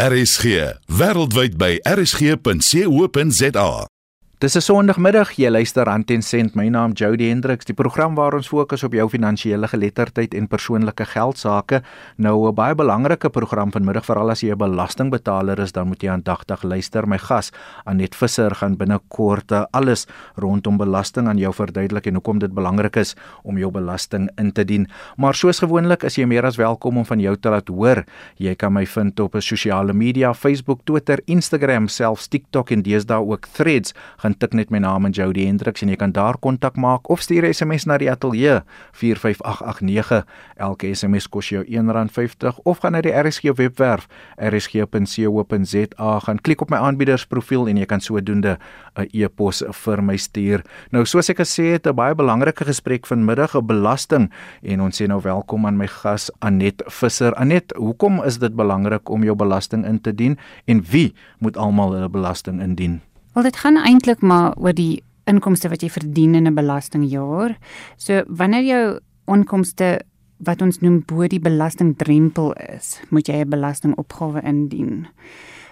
RSG, wêreldwyd by rsg.co.za. Dis 'n Sondagmiddag, jy luister aan Ten Cent. My naam Jody Hendriks, die program waar ons fokus op jou finansiële geletterdheid en persoonlike geld sake. Nou 'n baie belangrike program vanmiddag veral as jy 'n belastingbetaler is, dan moet jy aandagtig luister. My gas, Anet Visser, gaan binnekort alles rondom belasting aan jou verduidelik en hoekom dit belangrik is om jou belasting in te dien. Maar soos gewoonlik is jy meer as welkom om van jou te laat hoor. Jy kan my vind op 'n sosiale media, Facebook, Twitter, Instagram, selfs TikTok en deesdae ook Threads. Gaan gaan tik net my naam in Jody Hendriks en jy kan daar kontak maak of stuur 'n SMS na die ateljee 45889. Elke SMS kos jou R1.50 of gaan na die RSG webwerf rsg.co.za gaan klik op my aanbiedersprofiel en jy kan sodoende 'n e-pos vir my stuur. Nou soos ek gesê het, 'n baie belangrike gesprek vanmiddag op belasting en ons sê nou welkom aan my gas Anet Visser. Anet, hoekom is dit belangrik om jou belasting in te dien en wie moet almal hulle belasting indien? Wel dit gaan eintlik maar oor die inkomste wat jy verdien in 'n belastingjaar. So wanneer jou inkomste wat ons noem bo die belastingdrempel is, moet jy 'n belastingopgawe indien.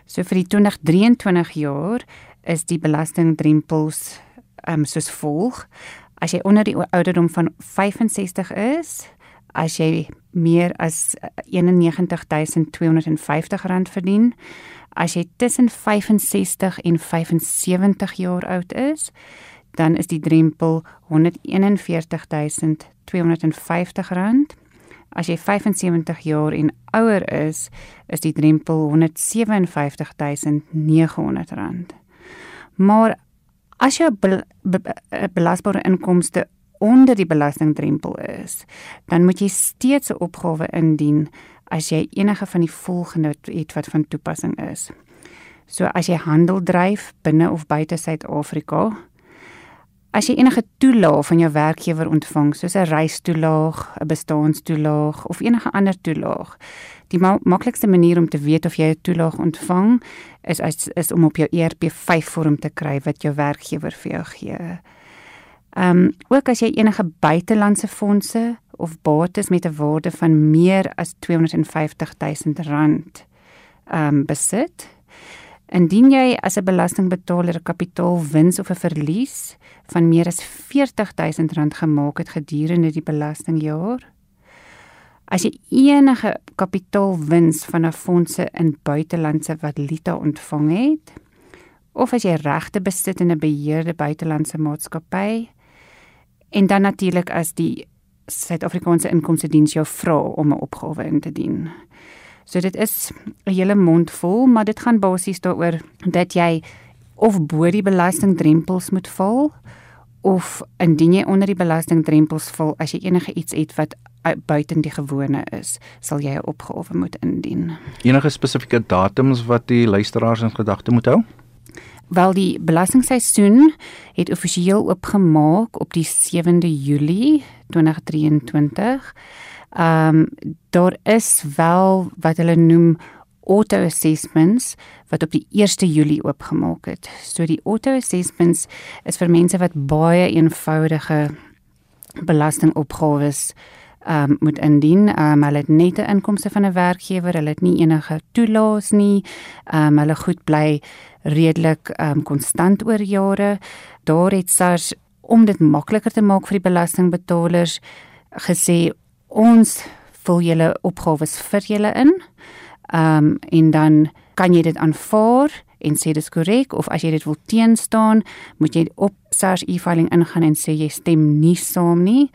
So vir die 2023 jaar is die belastingdrempels ehm um, soos volg. As jy onder die ouderdom van 65 is, as jy meer as 91250 rand verdien, As jy tussen 65 en 75 jaar oud is, dan is die drempel R141250. As jy 75 jaar en ouer is, is die drempel R157900. Maar as jou be be belasbare inkomste onder die belastingdrempel is, dan moet jy steeds 'n opgawe indien as jy enige van die volgende het wat van toepassing is. So as jy handel dryf binne of buite Suid-Afrika, as jy enige toelaag van jou werkgewer ontvang, soos 'n reistoelaag, 'n bestaanstoelaag of enige ander toelaag, die ma maklikste manier om te weet of jy 'n toelaag ontvang is is, is om op jou ERP5 vorm te kry wat jou werkgewer vir jou gee. Ehm um, ook as jy enige buitelandse fondse of bates met 'n waarde van meer as R250 000 ehm um, besit. Indien jy as 'n belastingbetaler 'n kapitaalwins of 'n verlies van meer as R40 000 gemaak het gedurende die belastingjaar, as jy enige kapitaalwins van 'n fondse in buitelandse valuta ontvang het, of as jy regte besit in 'n beheerde buitelandse maatskappy, en dan natuurlik as die Suid-Afrikaanse Inkomste Diens jou vra om 'n opgawe in te dien. So dit is 'n hele mond vol, maar dit gaan basies daaroor dat jy of bo die belastingdrempels moet val of indien jy onder die belastingdrempels val as jy enige iets het wat buiten die gewone is, sal jy 'n opgawe moet indien. Enige spesifieke datums wat die luisteraars in gedagte moet hou? Wel die belastingseisoen het offisieel oopgemaak op die 7de Julie 2023. Ehm um, daar is wel wat hulle noem auto assessments wat op die 1ste Julie oopgemaak het. So die auto assessments is vir mense wat baie eenvoudige belastingopgawes um, moet indien. Um, hulle het net 'n inkomste van 'n werkgewer, hulle het nie enige toelaas nie. Um, hulle goed bly redelik um, konstant oor jare. Daar het SARS om dit makliker te maak vir die belastingbetalers gesê ons vul julle opgawes vir julle in. Ehm um, en dan kan jy dit aanvaar en sê dit is korrek of as jy dit wil teenstaan, moet jy op SARS e-filing ingaan en sê jy stem nie saam nie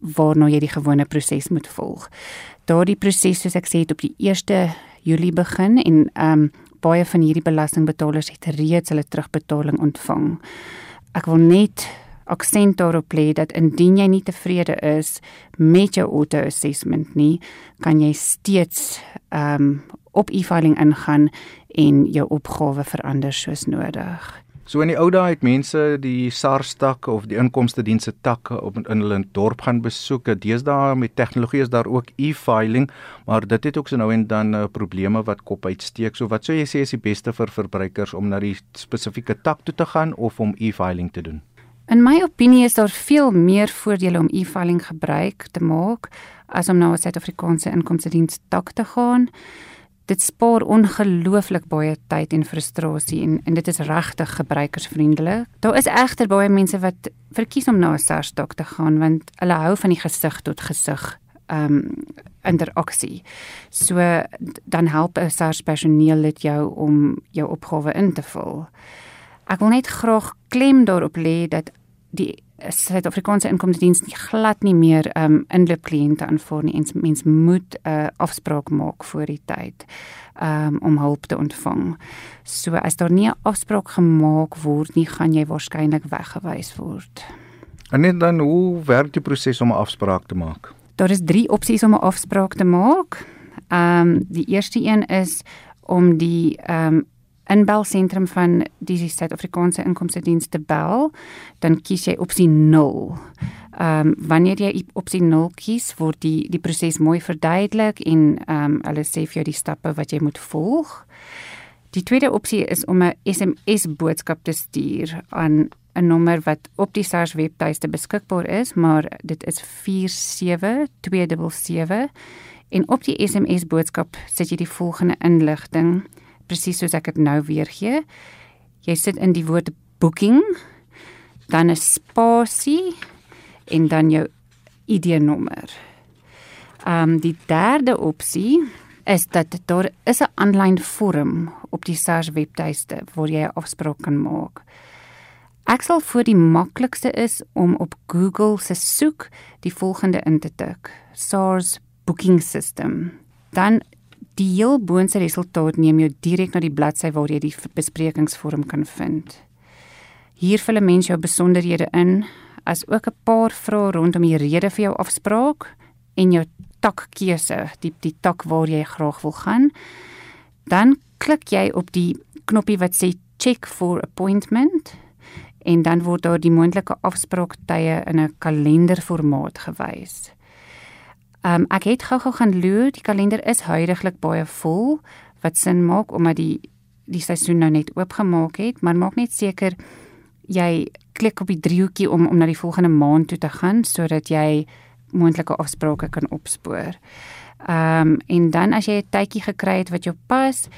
waarna jy die gewone proses moet volg. Daardie proses soos ek sê het op die 1 Julie begin en ehm um, baie van hierdie belastingbetalers het reeds hulle terugbetaling ontvang. Ek wil net aksent daarop lê dat indien jy nie tevrede is met jou auto assessment nie, kan jy steeds ehm um, op e-filing ingaan en jou opgawe verander soos nodig. So in die ou dae het mense die SARS tak of die inkomste dienste takke op in hulle dorp gaan besoek. Deesdae met tegnologie is daar ook e-filing, maar dit het ook so nou en dan uh, probleme wat kop uitsteek. So wat sou jy sê is die beste vir verbruikers om na die spesifieke tak toe te gaan of om e-filing te doen? In my opinie is daar veel meer voordele om e-filing gebruik te maak as om na 'n Suid-Afrikaanse inkomste diens tak te gaan. Dit spaar ongelooflik baie tyd en frustrasie en en dit is regtig gebruikersvriendelik. Daar is egter baie mense wat verkies om na 'n SARS-dok te gaan want hulle hou van die gesig tot gesig ehm um, interaksie. So dan help 'n SARS personeel dit jou om jou opgawe in te vul. Ek wil net graag klem daarop lê dat die Suid-Afrikaanse inkomstediens nie glad nie meer um inloopkliënte aanvaar nie. Mens mens moet 'n uh, afspraak maak voor die tyd um om hulp te ontvang. So as daar nie 'n afspraak gemaak word nie, gaan jy waarskynlik weggewys word. En net dan hoe werk die proses om 'n afspraak te maak? Daar is 3 opsies om 'n afspraak te maak. Um die eerste een is om die um inbelsentrum van die Suid-Afrikaanse Inkomste Diens te bel, dan kies jy opsie 0. Ehm um, wanneer jy opsie 0 kies, word die die proses mooi verduidelik en ehm um, hulle sê vir jou die stappe wat jy moet volg. Die tweede opsie is om 'n SMS boodskap te stuur aan 'n nommer wat op die SARS webtuiste beskikbaar is, maar dit is 47277 en op die SMS boodskap sit jy die volgende inligting presies soos ek dit nou weer gee. Jy sit in die woord booking, dan 'n spasie en dan jou ID-nommer. Ehm um, die derde opsie is dat daar is 'n aanlyn vorm op die SARS webtuiste waar jy 'n afspraak kan maak. Ek sal vir die maklikste is om op Google se soek die volgende in te tik: SARS booking system. Dan Die heel boonste resultaat neem jou direk na die bladsy waar jy die besprekingsvorm kan vind. Hier vul 'n mens jou besonderhede in, as ook 'n paar vrae rondom die rede vir jou afspraak en jou takkeuse, die die tak waar jy graag wil gaan. Dan klik jy op die knoppie wat sê check for appointment en dan word daar die moontlike afspraaktye in 'n kalenderformaat gewys. Ehm um, ek het gou-gou gaan loer, die kalender is huidigelik baie vol wat sin maak omdat die die seisoen nou net oopgemaak het, maar maak net seker jy klik op die driehoekie om om na die volgende maand toe te gaan sodat jy moontlike afsprake kan opspoor. Ehm um, en dan as jy 'n tydjie gekry het wat jou pas,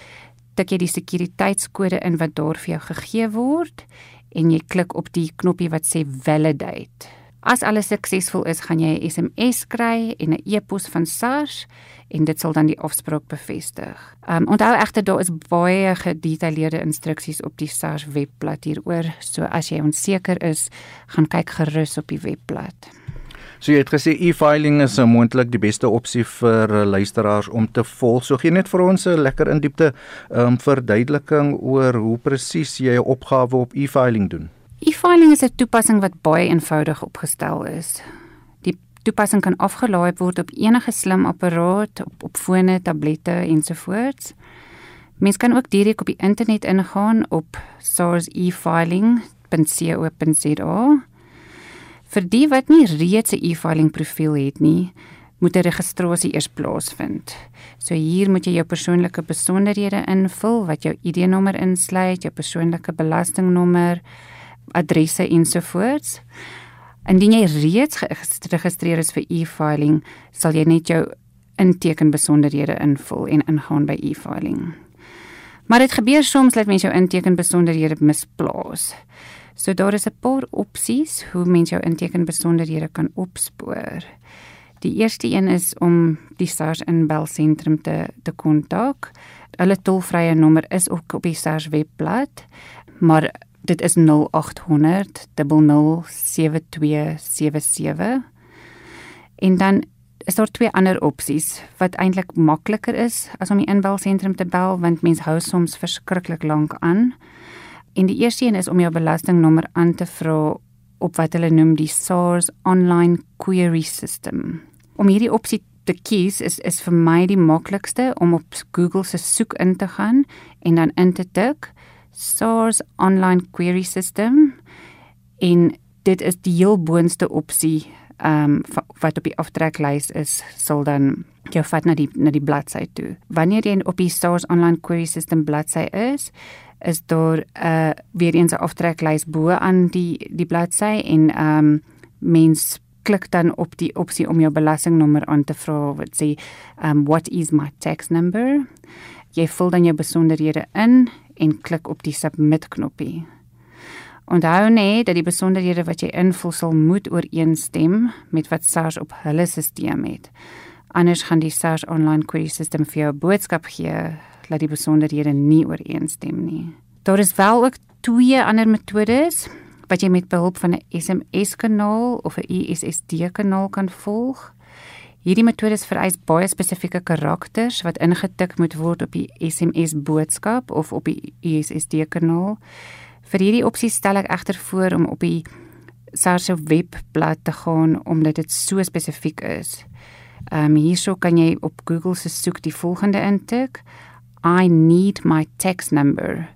tik jy die sekuriteitskode in wat daar vir jou gegee word en jy klik op die knoppie wat sê validate. As alles suksesvol is, gaan jy 'n SMS kry en 'n e-pos van SARS en dit sal dan die afspraak bevestig. Um onthou egter daar is baie gedetailleerde instruksies op die SARS webblad hieroor, so as jy onseker is, gaan kyk gerus op die webblad. So jy het gesê e-filing is moontlik die beste opsie vir eh, luisteraars om te volg. So gee net vir ons 'n lekker in diepte um verduideliking oor hoe presies jy 'n opgawe op e-filing doen. E-filing is 'n toepassing wat baie eenvoudig opgestel is. Die toepassing kan afgelaai word op enige slim apparaat, op op fone, tablette ensovoorts. Mens kan ook direk op die internet ingaan op source-e-filing.co.za. Vir die wat nie reeds 'n e-filing profiel het nie, moet 'n registrasie eers plaasvind. So hier moet jy jou persoonlike besonderhede invul wat jou ID-nommer insluit, jou persoonlike belastingnommer, adresse ensovoorts. Indien jy reeds geregistreer is vir e-filing, sal jy net jou inteken besonderhede invul en ingaan by e-filing. Maar dit gebeur soms dat mense jou inteken besonderhede misplaas. So daar is 'n paar opsies hoe mens jou inteken besonderhede kan opspoor. Die eerste een is om die SARS inbelsentrum te te kontak. Hulle tolvrye nommer is ook op die SARS webblad, maar dit is 0800 007277 en dan is daar twee ander opsies wat eintlik makliker is as om die inbelsentrum te bel want mens hou soms verskriklik lank aan. En die eerste een is om jou belastingnommer aan te vra op wat hulle noem die SARS online query system. Om hierdie opsie te kies is is vir my die maklikste om op Google se soek in te gaan en dan in te tik SARS online query system en dit is die heel boonste opsie ehm um, wat op die aftreklys is sal dan jou vat na die na die bladsy toe. Wanneer jy op die SARS online query system bladsy is, is daar 'n uh, weer eens 'n aftreklys bo aan die die bladsy en ehm um, mens klik dan op die opsie om jou belastingnommer aan te vra wat sê um what is my tax number Jy vul dan jou besonderhede in en klik op die submit knoppie. Onthou net dat die besonderhede wat jy invul sal moet ooreenstem met wat SARS op hulle stelsel het. Anders gaan die SARS online query system vir jou 'n boodskap gee dat die besonderhede nie ooreenstem nie. Daar is wel ook twee ander metodes wat jy met behulp van 'n SMS kanaal of 'n USSD kanaal kan volg. Hierdie metodes vereis baie spesifieke karakters wat ingetik moet word op die SMS boodskap of op die USSD kanaal. Vir hierdie opsie stel ek egter voor om op die SARS se webblad te gaan omdat dit so spesifiek is. Ehm um, hierso kan jy op Google se soek die volgende intik: I need my tax number.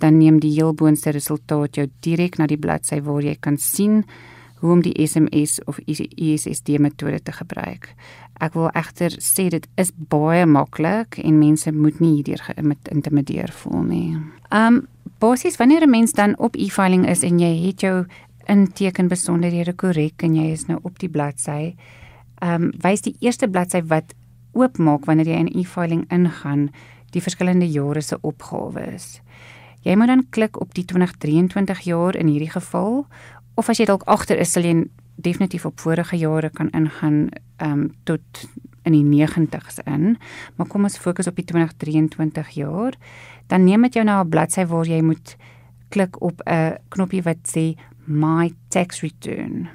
Dan neem die heel boonste resultaat jou direk na die bladsy waar jy kan sien hoe om die SMS of USSD metode te gebruik. Ek wil egter sê dit is baie maklik en mense moet nie hierdeur geïntimideer voel nie. Um basies wanneer 'n mens dan op e-filing is en jy het jou inteken besonderhede korrek en jy is nou op die bladsy, um wys die eerste bladsy wat oopmaak wanneer jy in e-filing ingaan die verskillende jare se opgawes. Jy moet dan klik op die 2023 jaar in hierdie geval of as jy dalk agter is, sal jy definitief op vorige jare kan ingaan ehm um, tot in die 90's in. Maar kom ons fokus op die 2023 jaar. Dan neem dit jou na 'n bladsy waar jy moet klik op 'n knoppie wat sê my tax return.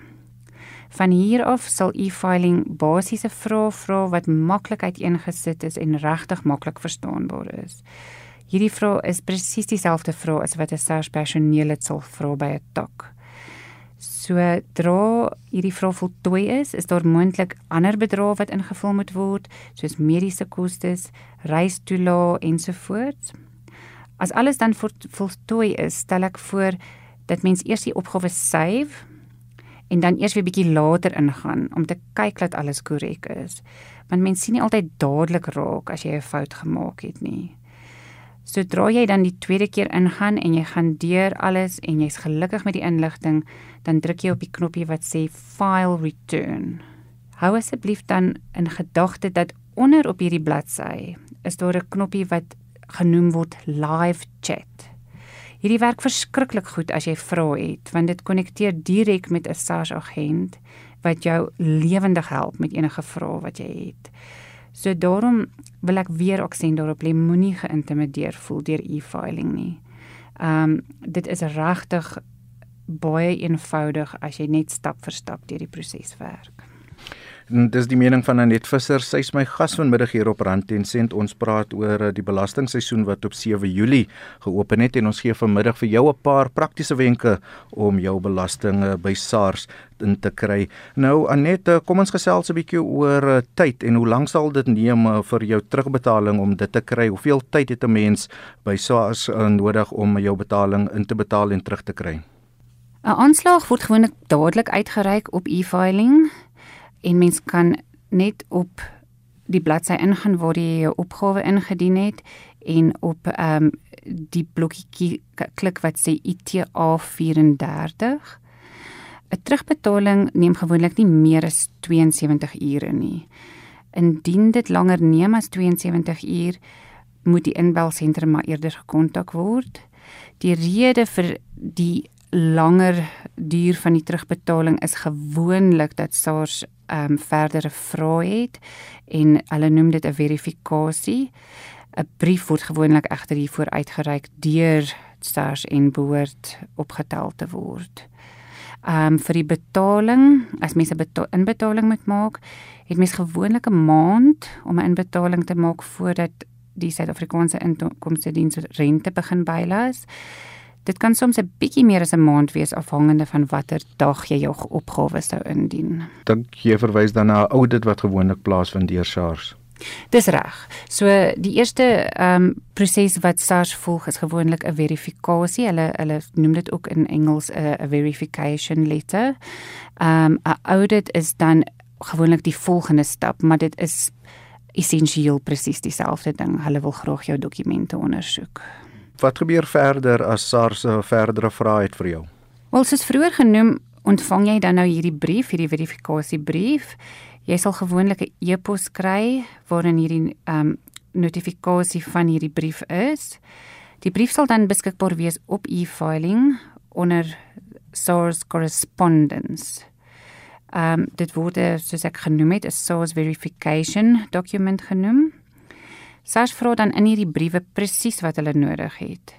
Van hier af sal e-filing basiese vrae vra wat maklik uiteengesit is en regtig maklik verstaanbaar is. Hierdie vraag is presies dieselfde vraag as wat 'n SARS personeel dit sal vra by 'n tak. Sodra hierdie vraag voltooi is, is daar moontlik ander bedrae wat ingevul moet word, soos mediese kostes, reistoelae ensovoorts. As alles dan voltooi is, stel ek voor dat mens eers die opgawe save en dan eers weer bietjie later ingaan om te kyk dat alles korrek is. Want mens sien nie altyd dadelik raak as jy 'n fout gemaak het nie. Sodra jy dan die tweede keer ingaan en jy gaan deur alles en jy's gelukkig met die inligting, dan druk jy op die knoppie wat sê file return. Hou asseblief dan in gedagte dat onder op hierdie bladsy is daar 'n knoppie wat genoem word live chat. Hierdie werk verskriklik goed as jy vrae het, want dit konnekteer direk met 'n SARS agent wat jou lewendig help met enige vrae wat jy het. So daarom wil ek weer aksent daarop lê moenie geïntimideer voel deur e-filing nie. Ehm um, dit is regtig baie eenvoudig as jy net stap vir stap deur die proses werk. Dis die mening van Anet Visser. Sy is my gas vanmiddag hier op Rand en Sent. Ons praat oor eh, die belastingseisoen wat op 7 Julie geopen het en ons gee vanmiddag vir jou 'n paar praktiese wenke om jou belasting by SARS in te kry. Nou Anet, eh, kom ons gesels 'n bietjie oor eh, tyd en hoe lank sal dit neem vir jou terugbetaling om dit te kry? Hoeveel tyd het 'n mens by SARS nodig om jou betaling in te betaal en terug te kry? 'n Aanslag word gewoonlik dadelik uitgereik op e-filing en mens kan net op die bladsy ingaan waar jy jou opgawe ingedien het en op ehm um, die blokkie klik wat sê ITA 34. 'n Terugbetaling neem gewoonlik nie meer as 72 ure nie. Indien dit langer neem as 72 uur, moet die inbelsentrum maar eerder gekontak word. Die rede vir die langer duur van die terugbetaling is gewoonlik dat SARS ehm um, verdere vrae het en hulle noem dit 'n verifikasie. 'n Brief word gewoonlik egter hiervoor uitgereik deur SARS en behoort opgetel te word. Ehm um, vir die betaling, as mense 'n inbetaling moet maak, het mens gewoonlik 'n maand om 'n inbetaling te maak voordat die Suid-Afrikaanse Inkomste Diens rente begin bylas. Dit kan soms 'n bietjie meer as 'n maand wees afhangende van watter dag jy jou opgawes sou indien. Dink jy verwys dan na 'n audit wat gewoonlik plaasvind deur SARS? Dis reg. So die eerste ehm um, proses wat SARS volg is gewoonlik 'n verifikasie. Hulle hulle noem dit ook in Engels 'n verification letter. Ehm um, 'n audit is dan gewoonlik die volgende stap, maar dit is essensieel presies dieselfde ding. Hulle wil graag jou dokumente ondersoek. Wat gebeur verder as SARS 'n verdere vraag het vir jou? Wel, soos vroeër genoem, ontvang jy dan nou hierdie brief, hierdie verifikasiebrief. Jy sal gewoonlik 'n e-pos kry waarin hierdie ehm um, notifikasie van hierdie brief is. Die brief sal dan beskikbaar wees op e-filing onder SARS correspondence. Ehm um, dit word soos ek genoem het 'n SARS verification document genoem. SARS vra dan in hierdie briewe presies wat hulle nodig het.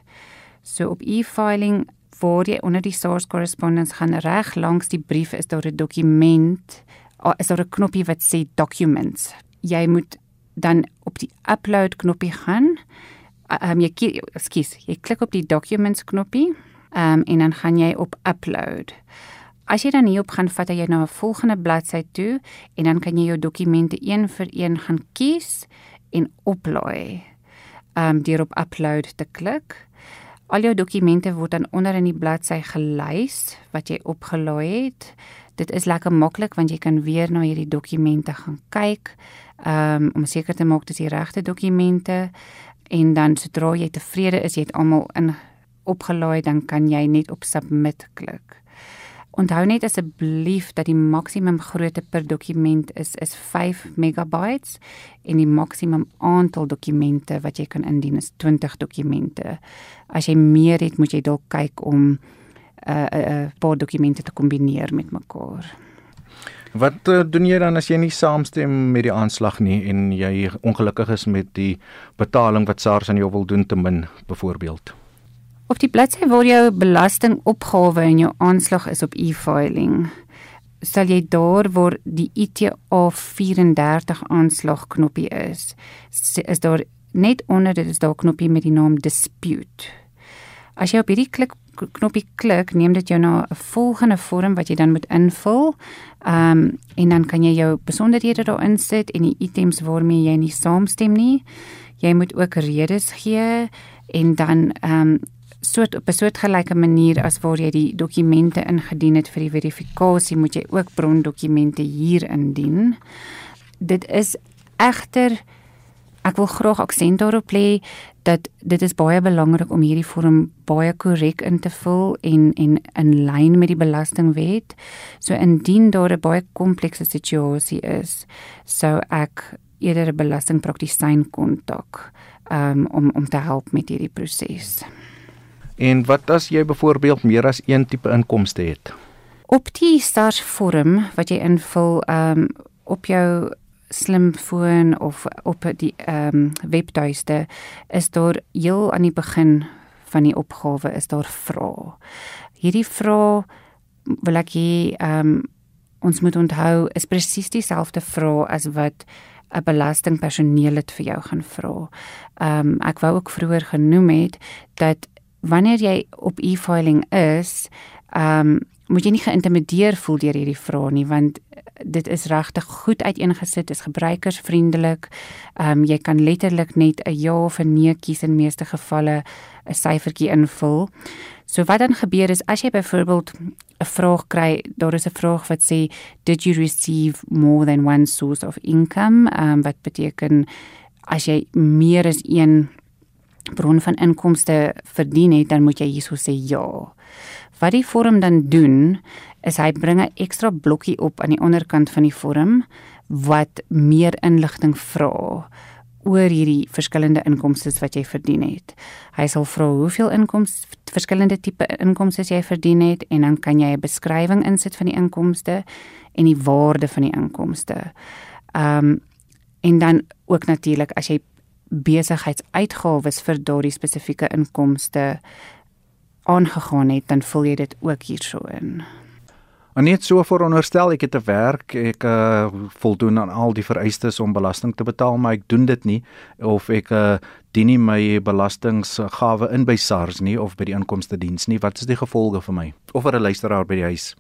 So op e-filing voor jy onder die SARS correspondence gaan reg langs die brief is daar 'n dokument, is daar 'n knoppie wat sê documents. Jy moet dan op die upload knoppie gaan. Ehm um, jy skus, jy klik op die documents knoppie. Ehm um, en dan gaan jy op upload. As jy dan hierop gaan vat jy na 'n volgende bladsy toe en dan kan jy jou dokumente een vir een gaan kies en oplaai. Ehm um, deur op upload te klik. Al jou dokumente word dan onder in die bladsy gelys wat jy opgelaai het. Dit is lekker maklik want jy kan weer na hierdie dokumente gaan kyk um, om seker te maak dis die regte dokumente en dan sodra jy tevrede is, jy het almal in opgelaai, dan kan jy net op submit klik. Onthou net asseblief dat die maksimum grootte per dokument is is 5 megabytes en die maksimum aantal dokumente wat jy kan indien is 20 dokumente. As jy meer het, moet jy dalk kyk om 'n uh, 'n uh, paar dokumente te kombineer met mekaar. Wat uh, doen jy dan as jy nie saamstem met die aanslag nie en jy ongelukkig is met die betaling wat SARS aan jou wil doen te min byvoorbeeld? Op die bladsy waar jou belastingopgawe en jou aanslag is op e-filing, sal jy daar waar die ITA 34 aanslag knoppie is, is daar net onder dit is daar 'n knoppie met die naam dispute. As jy op hierdie klik knoppie klik, neem dit jou na 'n volgende vorm wat jy dan moet invul. Ehm um, en dan kan jy jou besonderhede daar insit en die items waarmee jy nie saamstem nie. Jy moet ook redes gee en dan ehm um, soort op 'n soortgelyke manier as waar jy die dokumente ingedien het vir die verifikasie, moet jy ook brondokumente hier indien. Dit is egter ek wil graag aksent daarop lê dat dit is baie belangrik om hierdie vorm baie korrek in te vul en en in lyn met die belastingwet. So indien daar 'n baie komplekse situasie is, sou ek eerder 'n belastingpraktisyn kontak um, om om te help met hierdie proses. En wat as jy byvoorbeeld meer as een tipe inkomste het? Op die SARS vorm wat jy invul um op jou slimfoon of op die um webtuiste is daar heel aan die begin van die opgawe is daar vrae. Hierdie vrae wil ek hê um ons moet onthou is presies dieselfde vrae as wat 'n belastingpersoneel dit vir jou gaan vra. Um ek wou ook vroeër genoem het dat wanneer jy op e-filing is, ehm um, moet jy nie geïntimideer voel deur hierdie vrae nie want dit is regtig goed uiteengesit, is gebruikersvriendelik. Ehm um, jy kan letterlik net 'n ja of 'n nee kies in meeste gevalle 'n syfertjie invul. So wat dan gebeur is as jy byvoorbeeld 'n vraag kry, daar is 'n vraag wat sê did you receive more than one source of income? Ehm um, wat beteken as jy meer as een bron van inkomste verdien het, dan moet jy hierso sê ja. Wat die vorm dan doen, is hy bring 'n ekstra blokkie op aan die onderkant van die vorm wat meer inligting vra oor hierdie verskillende inkomste wat jy verdien het. Hy sal vra hoeveel inkomste verskillende tipe inkomste jy verdien het en dan kan jy 'n beskrywing insit van die inkomste en die waarde van die inkomste. Um, en dan ook natuurlik as jy besigheidsuitgawes vir daardie spesifieke inkomste aangegaan het, dan vul jy dit ook hierso in. En net so veronderstel ek het 'n werk, ek uh, voldoen aan al die vereistes om belasting te betaal, maar ek doen dit nie of ek uh, dien nie my belastinggawe in by SARS nie of by die inkomste diens nie. Wat is die gevolge vir my of vir 'n luisteraar by die huis?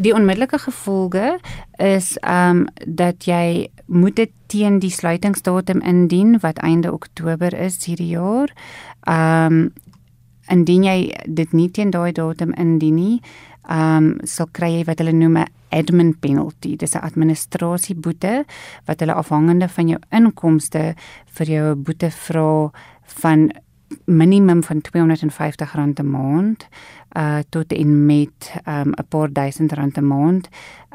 Die onmiddellike gevolge is ehm um, dat jy moet dit teen die sluitingsdatum indien wat einde Oktober is hierdie jaar. Ehm um, indien jy dit nie teen daai datum indien nie, ehm um, sal kry jy wat hulle noem 'n admin penalty. Dis 'n administrasieboete wat hulle afhangende van jou inkomste vir jou 'n boete vra van minimum van R250 'n maand uh tot en met um 'n paar duisend rand 'n maand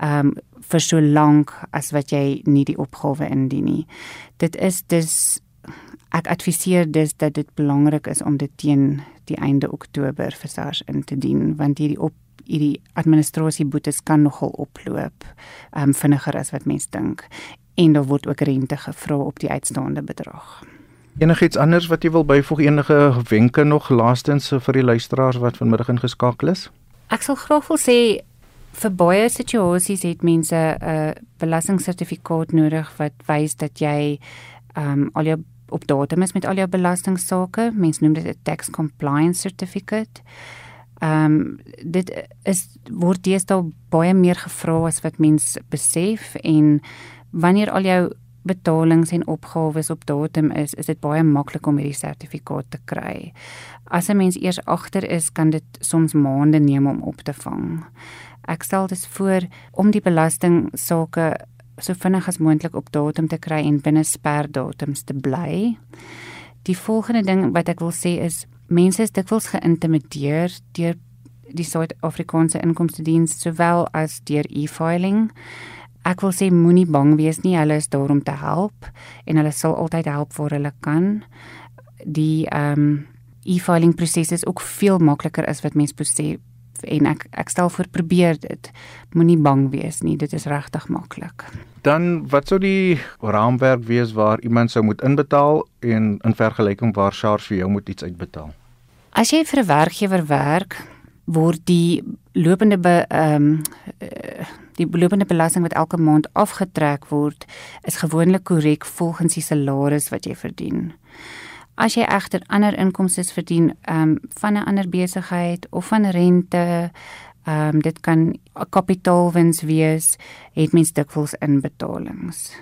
um vir so lank as wat jy nie die opgawe indien nie. Dit is dis ek adviseer dus dat dit belangrik is om dit teen die einde Oktober vir SARS in te dien want hierdie op hierdie administrasieboetes kan nogal oploop um vinniger as wat mense dink en daar word ook rente gevra op die uitstaande bedrag. Enigiets anders wat jy wil byvoeg enige wenke nog laastens vir die luisteraars wat vanmiddag ingeskakel is? Ek sal graag wil sê vir baie situasies het mense 'n uh, belastingsertifikaat nodig wat wys dat jy um al jou op datum is met al jou belastingsaake. Mense noem dit 'n tax compliance certificate. Ehm um, dit is word deesdae baie meer gevra as wat mense besef en wanneer al jou betalings en opgawes op datum is, is dit baie maklik om hierdie sertifikaat te kry. As 'n mens eers agter is, kan dit soms maande neem om op te vang. Ek stel dit voor om die belasting sake so vinnig as moontlik op datum te kry en binne sperdatums te bly. Die volgende ding wat ek wil sê is mense is dikwels geïntimideer deur die Suid-Afrikaanse Inkomste Diens sowel as deur e-filing. Ek wil sê moenie bang wees nie, hulle is daar om te help en hulle sal altyd help waar hulle kan. Die ehm um, e-filing proses is ook veel makliker as wat mense besef en ek ek stel voor probeer dit. Moenie bang wees nie, dit is regtig maklik. Dan wat sou die raamwerk wees waar iemand sou moet inbetaal en in vergelyking waar SARS vir jou moet iets uitbetaal? As jy vir 'n werkgewer werk, word die lopende ehm um, die lopende belasting wat elke maand afgetrek word, is gewoonlik korrek volgens die salaris wat jy verdien. As jy egter ander inkomste verdien um, van 'n ander besigheid of van rente, um, dit kan 'n kapitaalwins wees, het mens dikwels inbetalings.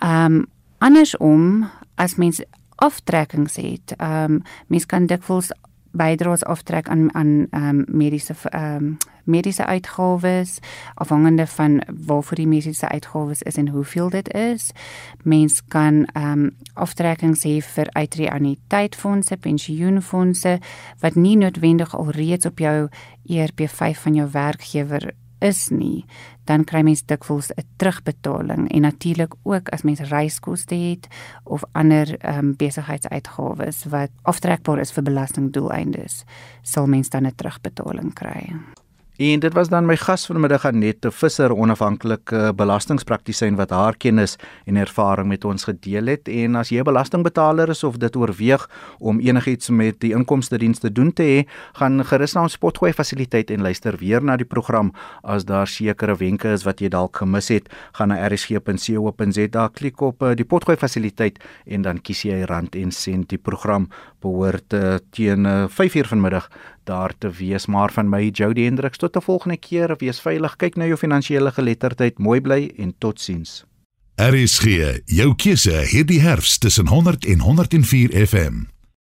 Ehm um, andersom, as mens aftrekkings het, ehm um, mens kan dikwels bydraes aftrek aan aan ehm um, mediese ehm um, mediese uitgawes afhangende van waarvoor die mediese uitgawes is en hoeveel dit is. Mens kan ehm um, aftrekkings hê vir uitreaniteitfondse, pensioenfondse wat nie noodwendig al reeds op jou ERP5 van jou werkgewer is nie, dan kry mens dikwels 'n terugbetaling en natuurlik ook as mens reiskoste het of ander ehm um, besigheidsuitgawes wat aftrekbaar is vir belastingdoeleindes, sal mens dan 'n terugbetaling kry. En dit was dan my gas vanmiddag Annette Visser, onafhanklike belastingpraktisyn wat haar kennis en ervaring met ons gedeel het. En as jy 'n belastingbetaler is of dit oorweeg om enigiets met die inkomste diens te doen te hê, gaan gerus na ons Spotgooi fasiliteit en luister weer na die program as daar sekere wenke is wat jy dalk gemis het. Gaan na rsg.co.za, klik op eh, die Potgooi fasiliteit en dan kies jy rand en sent. Die program behoort uh, teen 5:00 uh, vanmiddag daar te wees. Maar van my Jody Hendriks tot 'n volgende keer, wees veilig, kyk na jou finansiële geletterdheid, mooi bly en totsiens. RSG, jou keuse hierdie herfs tussen 100 en 104 FM.